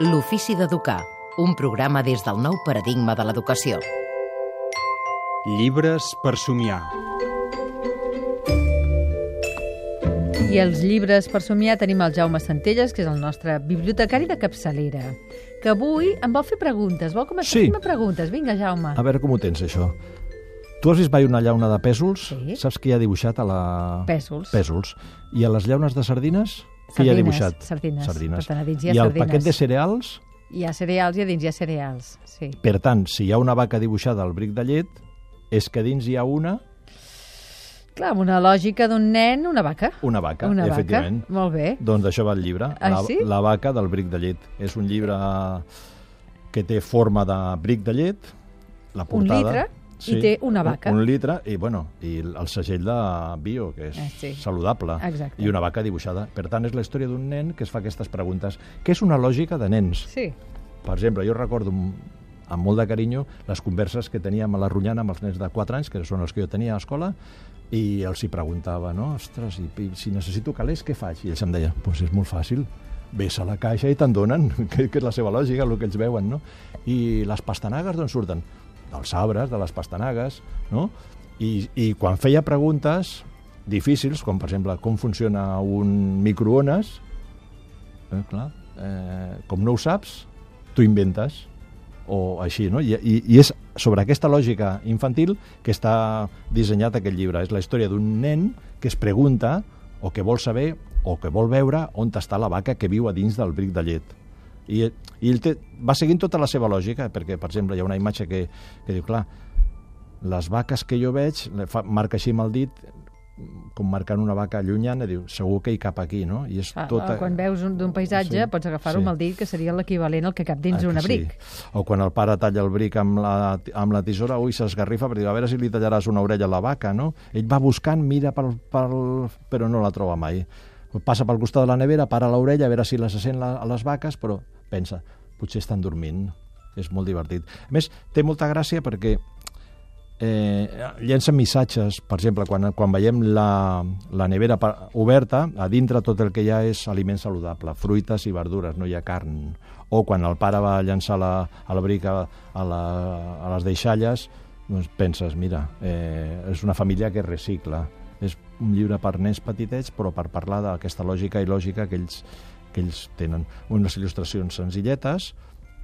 L'ofici d'educar, un programa des del nou paradigma de l'educació. Llibres per somiar. I els llibres per somiar tenim el Jaume Centelles, que és el nostre bibliotecari de capçalera, que avui em vol fer preguntes. Vol començar Sí. a fer preguntes? Vinga, Jaume. A veure com ho tens, això. Tu has vist mai una llauna de pèsols? Sí. Saps qui ha dibuixat a la... Pèsols. Pèsols. I a les llaunes de sardines? Qui hi ha Sardines, dibuixat? sardines. Sardines. Per tant, a dins hi ha I el sardines. paquet de cereals? Hi ha cereals i a dins hi ha cereals, sí. Per tant, si hi ha una vaca dibuixada al bric de llet, és que dins hi ha una, Clar, amb una lògica d'un nen, una vaca. una vaca, una efectivament. vaca, molt bé. Doncs d'això va el llibre. Ah, la, sí? la vaca del bric de llet. És un llibre que té forma de bric de llet, la Un portada... litre i té una vaca. Un, un litre i, bueno, i el segell de bio, que és Ah, sí. saludable. Exacte. I una vaca dibuixada. Per tant, és la història d'un nen que es fa aquestes preguntes. Què és una lògica de nens? Sí. Per exemple, jo recordo amb, molt de carinyo les converses que teníem a la Runyana amb els nens de 4 anys, que són els que jo tenia a escola, i els hi preguntava, no? Ostres, i, i si necessito calés, què faig? I ells em deien, doncs pues és molt fàcil, ves a la caixa i te'n donen, que, que és la seva lògica, el que ells veuen, no? I les pastanagues d'on surten? Dels arbres, de les pastanagues, no? I, I quan feia preguntes difícils, com per exemple com funciona un microones, eh, clar, eh, com no ho saps, tu inventes o així, no? I, i, I és sobre aquesta lògica infantil que està dissenyat aquest llibre. És la història d'un nen que es pregunta o que vol saber o que vol veure on està la vaca que viu a dins del bric de llet. I, i ell té, va seguint tota la seva lògica, perquè, per exemple, hi ha una imatge que, que diu, clar, les vaques que jo veig, fa, marca així amb el dit, com marcant una vaca llunyana, diu, segur que hi cap aquí, no? I és Clar, tota... Quan veus un, d'un paisatge, Sí, pots agafar-ho sí. amb el dit, que seria l'equivalent al que cap dins Ah, d'un que abric. Sí. O quan el pare talla el bric amb la, amb la tisora, ui, s'esgarrifa, perquè diu, a veure si li tallaràs una orella a la vaca, no? Ell va buscant, mira pel, pel... però no la troba mai. Passa pel costat de la nevera, para l'orella, a veure si les sent la, a les vaques, però pensa, potser estan dormint. És molt divertit. A més, té molta gràcia perquè eh, llencen missatges, per exemple, quan, quan veiem la, la nevera pa- oberta, a dintre tot el que hi ha és aliment saludable, fruites i verdures, no hi ha carn. O quan el pare va llançar la, el bric a, a, la, a les deixalles, doncs penses, mira, eh, és una família que recicla. És un llibre per nens petitets, però per parlar d'aquesta lògica i lògica que ells, que ells tenen. Unes il·lustracions senzilletes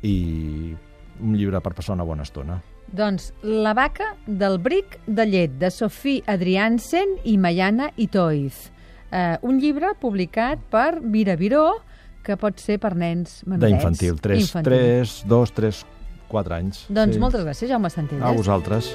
i un llibre per passar una bona estona. Doncs La vaca del bric de llet, de Sophie Adriansen i Mayana Itoiz. Eh, un llibre publicat per Vira Viró, que pot ser per nens menudets. D'infantil, 3, Infantil. 3, 2, 3, 4 anys. Doncs moltes gràcies, Jaume Centelles. A vosaltres.